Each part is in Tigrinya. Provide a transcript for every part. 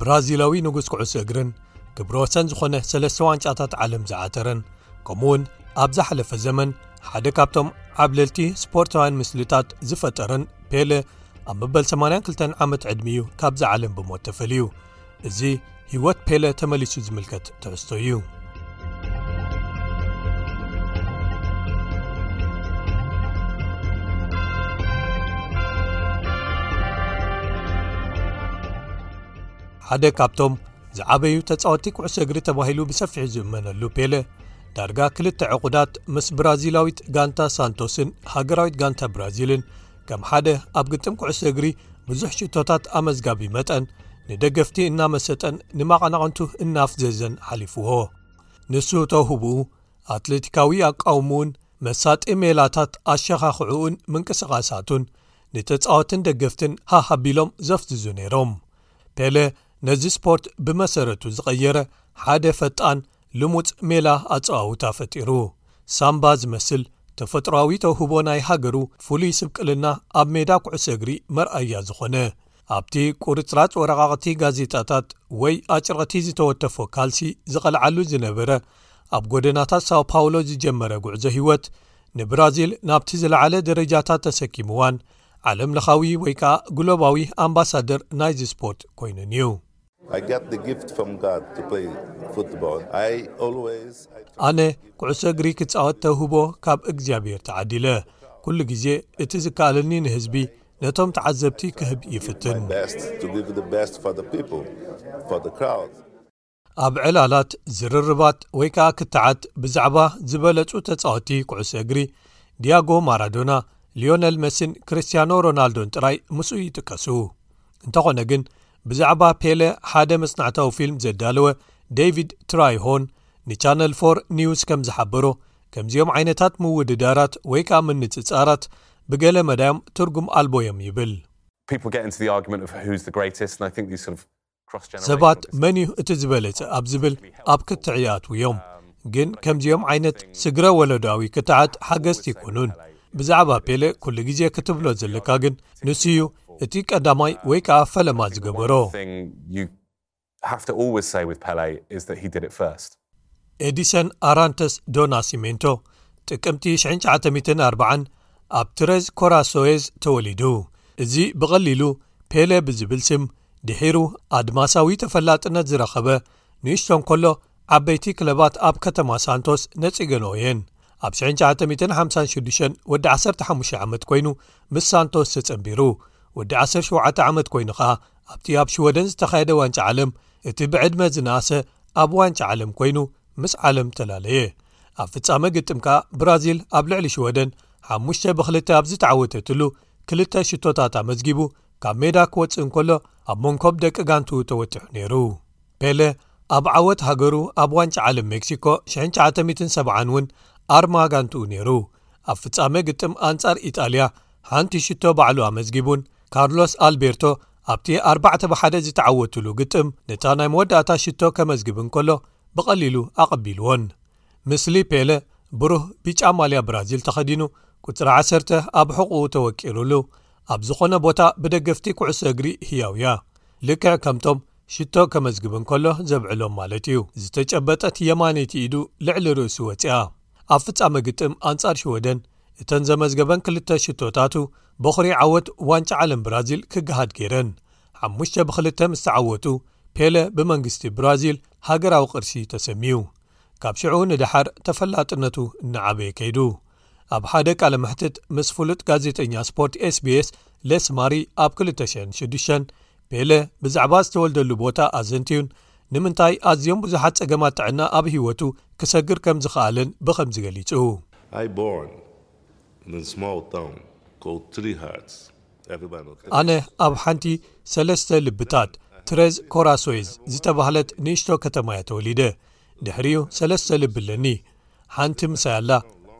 ብራዚላዊ ንጉስ ኩዕሱ እግርን ግብሪ ወሰን ዝኾነ ሰለስተ ዋንጫታት ዓለም ዝዓተረን ከምኡ ውን ኣብዝሓለፈ ዘመን ሓደ ካብቶም ዓብለልቲ ስፖርታውያን ምስልታት ዝፈጠረን ፔለ ኣብ መበል 82 ዓመት ዕድሚ እዩ ካብዚ ዓለም ብሞት ተፈልዩ እዚ ህይወት ፔለ ተመሊሱ ዝምልከት ትሕዝቶ እዩ ሓደ ካብቶም ዝዓበዩ ተጻወቲ ኩዕሶ እግሪ ተባሂሉ ብሰፊሑ ዝእመነሉ ፔለ ዳርጋ ክልተ ዕቑዳት ምስ ብራዚላዊት ጋንታ ሳንቶስን ሃገራዊት ጋንታ ብራዚልን ከም ሓደ ኣብ ግጥም ኩዕሶ እግሪ ብዙሕ ሽቶታት ኣመዝጋቢ መጠን ንደገፍቲ እናመሰጠን ንማቐናቕንቱ እናፍዘዘን ሓሊፍዎ ንሱ ተውህብኡ ኣትለቲካዊ ኣቃውምኡን መሳጢ ሜላታት ኣሸኻኽዕኡን ምንቅስቓሳቱን ንተጻወትን ደገፍትን ሃሃቢሎም ዘፍዝዙ ነይሮም ፔለ ነዚ ስፖርት ብመሰረቱ ዝቐየረ ሓደ ፈጣን ልሙጽ ሜላ ኣጸዋውታ ፈጢሩ። ሳምባ ዝመስል ተፈጥሮኣዊ ተውህቦ ናይ ሃገሩ ፍሉይ ስብቅልና ኣብ ሜዳ ኩዕሶ እግሪ መርኣያ ዝኾነ፣ ኣብቲ ቁርጽራጽ ወረቓቕቲ ጋዜጣታት ወይ ኣጭርቕቲ ዝተወተፎ ካልሲ ዝቐልዓሉ ዝነበረ ኣብ ጎደናታት ሳው ፓውሎ ዝጀመረ ጉዕዞ ህይወት ንብራዚል ናብቲ ዝለዓለ ደረጃታት ተሰኪምዋን ዓለምለኻዊ ወይ ከኣ ግሎባዊ ኣምባሳደር ናይዚ ስፖርት ኮይኑን'ዩ። ኣነ ኩዕሶ እግሪ ክጻወት ተውህቦ ካብ እግዚኣብሔር ተዓዲለ ኩሉ ግዜ እቲ ዝከኣለኒ ንህዝቢ ነቶም ተዓዘብቲ ክህብ ይፍትን ኣብ ዕላላት ዝርርባት ወይ ከኣ ክትዓት ብዛዕባ ዝበለጹ ተጻወቲ ኩዕሶ እግሪ ዲያጎ ማራዶና ሊዮነል መስን ክርስትያኖ ሮናልዶን ጥራይ ምስኡ ይጥቀሱ እንተኾነ ግን ብዛዕባ ፔለ ሓደ መጽናዕታዊ ፊልም ዘዳለወ ደቪድ ትራይሆን ንቻነል ፎር ኒውስ ከም ዝሓበሮ ከምዚኦም ዓይነታት ምውድዳራት ወይ ከኣ ምንጽጻራት ብገለ መዳዮም ትርጉም ኣልቦ እዮም ይብል ሰባት መን እዩ እቲ ዝበለጸ ኣብ ዝብል ኣብ ክትዕ ይኣትው እዮም ግን ከምዚኦም ዓይነት ስግረ ወለዶኣዊ ክትዓት ሓገዝቲ ኣይኮኑን ብዛዕባ ፔለ ኩሉ ግዜ ክትብሎ ዘለካ ግን ንሱ እዩ እቲ ቀዳማይ ወይ ከኣ ፈለማ ዝገበሮ። ኤዲሰን ኣራንተስ ዶ ናሲሜንቶ፣ ጥቅምቲ 1940ን ኣብ ትረዝ ኮራሶየዝ ተወሊዱ። እዚ ብቐሊሉ ፔለ ብዝብል ስም ድሒሩ ኣድማሳዊ ተፈላጥነት ዝረኸበ ንእሽቶ እንከሎ ዓበይቲ ክለባት ኣብ ከተማ ሳንቶስ ነጺገንኦ እየን። ኣብ 1956 ወዲ 15 ዓመት ኰይኑ ምስ ሳንቶስ ተጸንቢሩ፣ ወዲ 17 ዓመት ኰይኑ ኸኣ ኣብቲ ኣብ ሽወደን ዝተኻየደ ዋንጫ ዓለም እቲ ብዕድመ ዝነኣሰ ኣብ ዋንጫ ዓለም ኰይኑ ምስ ዓለም ተላለየ። ኣብ ፍጻመ ግጥም ከኣ ብራዚል ኣብ ልዕሊ ሽወደን ሓሙሽተ ብ ክልተ ኣብ ዝተዓወተትሉ ክልተ ሽቶታት ኣመዝጊቡ ካብ ሜዳ ክወጽእ እንከሎ ኣብ መንኰብ ደቂ ጋንትኡ ተወጢሑ ነይሩ። ፔለ ኣብ ዓወት ሃገሩ ኣብ ዋንጫ ዓለም ሜክሲኮ 1970 ውን ኣርማ ጋንትኡ ነይሩ። ኣብ ፍጻመ ግጥም ኣንጻር ኢጣልያ ሓንቲ ሽቶ ባዕሉ ኣመዝጊቡን ካርሎስ ኣልቤርቶ ኣብቲ ኣርባዕተ ብ ሓደ ዝተዓወትሉ ግጥም ነታ ናይ መወዳእታ ሽቶ ከመዝግብ እንከሎ ብቐሊሉ ኣቐቢልዎን። ምስሊ ፔለ ብሩህ ቢጫ ማልያ ብራዚል ተኸዲኑ ቁጽሪ ዓሰርተ ኣብ ሕቝኡ ተወቂሩሉ ኣብ ዝኾነ ቦታ ብደገፍቲ ኩዕሶ እግሪ ህያው'ያ። ልክዕ ከምቶም ሽቶ ከመዝግብ እንከሎ ዘብዕሎም ማለት እዩ። ዝተጨበጠት የማነይቲ ኢዱ ልዕሊ ርእሱ ወጺኣ። ኣብ ፍጻመ ግጥም ኣንጻር ሽወደን እተን ዘመዝገበን ክልተ ሽቶታቱ በዅሪ ዓወት ዋንጫ ዓለም ብራዚል ክገሃድ ገይረን። ሓሙሽተ ብ ክልተ ምስ ተዓወቱ ፔለ ብመንግስቲ ብራዚል ሃገራዊ ቅርሲ ተሰምዩ። ካብ ሽዑ ንደሓር ተፈላጥነቱ እናዓበየ ከይዱ። ኣብ ሓደ ቃለ መሕትት ምስ ፍሉጥ ጋዜጠኛ ስፖርት ኤስቢኤስ ሌስ ማሪ ኣብ ክልተ ሽሕን ሽዱሽተን፣ ፔለ ብዛዕባ ዝተወልደሉ ቦታ ኣዘንትዩን ንምንታይ ኣዝዮም ብዙሓት ጸገማት ጥዕና ኣብ ህይወቱ ክሰግር ከም ዝኸኣለን ብኸምዚ ገሊጹ። ኣነ ኣብ ሓንቲ ሰለስተ ልብታት፣ ትረዝ ኮራሶይዝ፣ ዝተባህለት ንእሽቶ ከተማ እየ ተወሊደ። ድሕሪኡ ሰለስተ ልቢ ኣለኒ። ሓንቲ ምሳይ ኣላ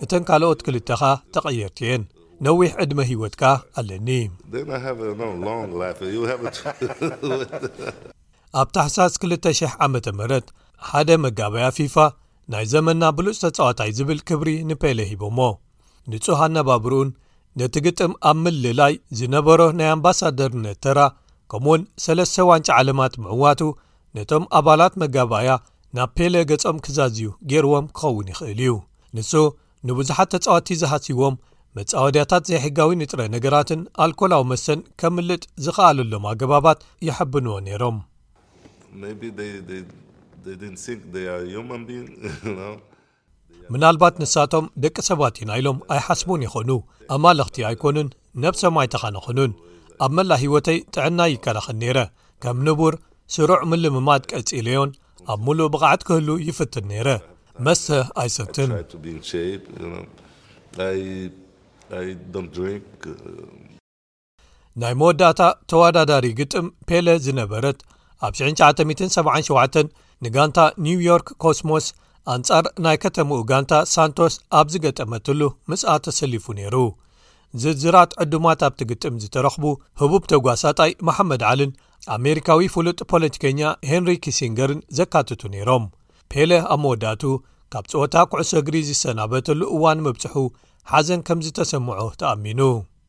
እተን ካልኦት ክልተ ከኣ ተቐየርቲ እየን ነዊሕ ዕድመ ሂወት ከኣ ኣለኒ። ኣብ ታሕሳስ ክልተ ሽሕ ዓመተ ምህረት ሓደ መጋበያ ፊፋ ናይ ዘመንና ብሉጽ ተጻዋታይ ዝብል ክብሪ ንፔለ ሂቦሞ ንጹህ ኣነባብርኡን ነቲ ግጥም ኣብ ምልላይ ዝነበሮ ናይ ኣምባሳደርነት ተራ ከምኡውን ሰለስተ ዋንጫ ዓለማት ምዕዋቱ ነቶም ኣባላት መጋባእያ ናብ ፔለ ገጾም ክዛዝዩ ገይርዎም ክኸውን ይኽእል እዩ። ንሱ ንብዙሓት ተጻወትቲ ዝሃስይዎም መጻወድያታት ዘይሕጋዊ ንጥረ ነገራትን ኣልኮላዊ መስተን ከምልጥ ዝኸኣለሎም ኣገባባት የሐብንዎ ነይሮም። ምናልባት ንሳቶም ደቂ ሰባት ኢና ኢሎም ኣይሓስቡን ይኸኑ ኣማለኽቲ ኣይኮኑን ነብሰ ማይተኻነኸኑን ኣብ መላ ህይወተይ ጥዕናይ ይከላኸን ነይረ ከም ንቡር ስሩዕ ምልምማድ ቀጺለዮን ኣብ ምሉእ ብቕዓት ክህሉ ይፍትን ነይረ መሰ ኣይሰትን ናይ መወዳእታ ተወዳዳሪ ግጥም ፔለ ዝነበረት ኣብ 977 ንጋንታ ኒው ዮርክ ኮስሞስ ኣንጻር ናይ ከተማኡ ጋንታ ሳንቶስ ኣብ ዝገጠመትሉ ምስኣ ተሰሊፉ ነይሩ ዝርዝራት ዕዱማት ኣብቲ ግጥም ዝተረኽቡ ህቡብ ተጓሳጣይ መሓመድ ዓልን ኣሜሪካዊ ፍሉጥ ፖለቲከኛ ሄንሪ ኪሲንገርን ዘካትቱ ነይሮም ፔለ ኣብ መወዳእቱ ካብ ጸወታ ኩዕሶ እግሪ ዝሰናበተሉ እዋን ምብጽሑ ሓዘን ከም ዝተሰምዖ ተኣሚኑ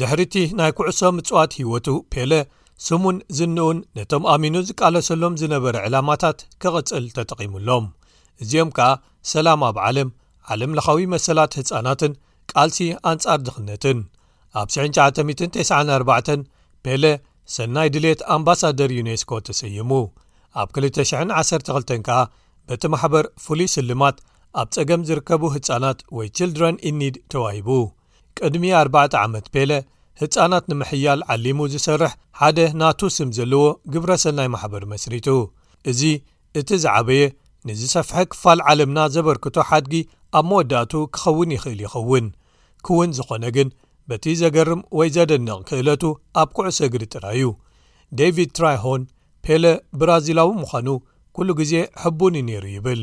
ድሕሪቲ ናይ ኩዕሶ ምጽዋት ህይወቱ ፔለ ስሙን ዝንኡን ነቶም ኣሚኑ ዝቃለሰሎም ዝነበረ ዕላማታት ክቕጽል ተጠቒሙሎም እዚኦም ከኣ ሰላም ኣብ ዓለም ዓለም ለኻዊ መሰላት ህፃናትን ቃልሲ ኣንጻር ድኽነትን ኣብ 994 ፔለ ሰናይ ድሌት ኣምባሳደር ዩኔስኮ ተሰይሙ ኣብ 212 ከኣ በቲ ማሕበር ፍሉይ ስልማት ኣብ ጸገም ዝርከቡ ህፃናት ወይ ችልድረን ኢኒድ ተዋሂቡ ቅድሚ ኣርባዕተ ዓመት ፔለ ህጻናት ንምሕያል ዓሊሙ ዝሰርሕ ሓደ ናቱ ስም ዘለዎ ግብረ ሰናይ ማሕበር መስሪቱ። እዚ እቲ ዝዓበየ ንዝሰፍሐ ክፋል ዓለምና ዘበርክቶ ሓድጊ ኣብ መወዳእቱ ክኸውን ይኽእል ይኸውን። ክውን ዝኾነ ግን በቲ ዘገርም ወይ ዘደንቕ ክእለቱ ኣብ ኩዕሶ እግሪ ጥራይ እዩ። ደቪድ ትራይሆን ፔለ ብራዚላዊ ምዃኑ ኩሉ ግዜ ሕቡን እዩ ነይሩ ይብል።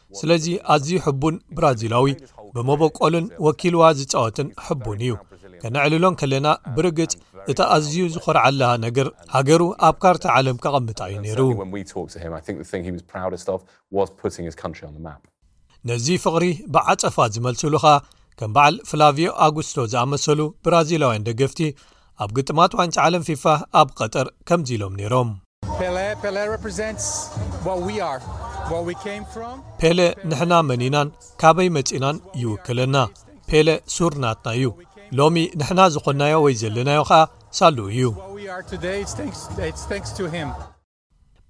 ስለዚ ኣዝዩ ሕቡን ብራዚላዊ ብመበቆልን ወኪልዋ ዝጻወትን ሕቡን እዩ ከነዕልሎን ከለና ብርግጽ እቲ ኣዝዩ ዝኾርዓላ ነገር ሃገሩ ኣብ ካርታ ዓለም ከቐምጣ እዩ ነይሩ ነዚ ፍቕሪ ብዓጸፋ ዝመልስሉኻ ከም በዓል ፍላቪዮ ኣጉስቶ ዝኣመሰሉ ብራዚላውያን ደገፍቲ ኣብ ግጥማት ዋንጫ ዓለም ፊፋ ኣብ ቐጠር ከምዚ ኢሎም ነይሮም ፔለ ንሕና መን ኢናን ካበይ መጺእናን ይውክለና ፔለ ሱር ናትና እዩ ሎሚ ንሕና ዝኾንናዮ ወይ ዘለናዮ ኸኣ ሳሉ እዩ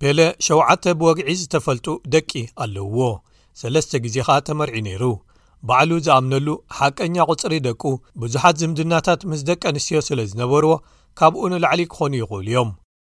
ፔለ ሸውዓተ ብወግዒ ዝተፈልጡ ደቂ ኣለውዎ ሰለስተ ግዜ ኸኣ ተመርዒ ነይሩ ባዕሉ ዝኣምነሉ ሓቀኛ ቝጽሪ ደቁ ብዙሓት ዝምድናታት ምስ ደቂ ኣንስትዮ ስለ ዝነበርዎ ካብኡ ንላዕሊ ክዀኑ ይኽእሉ እዮም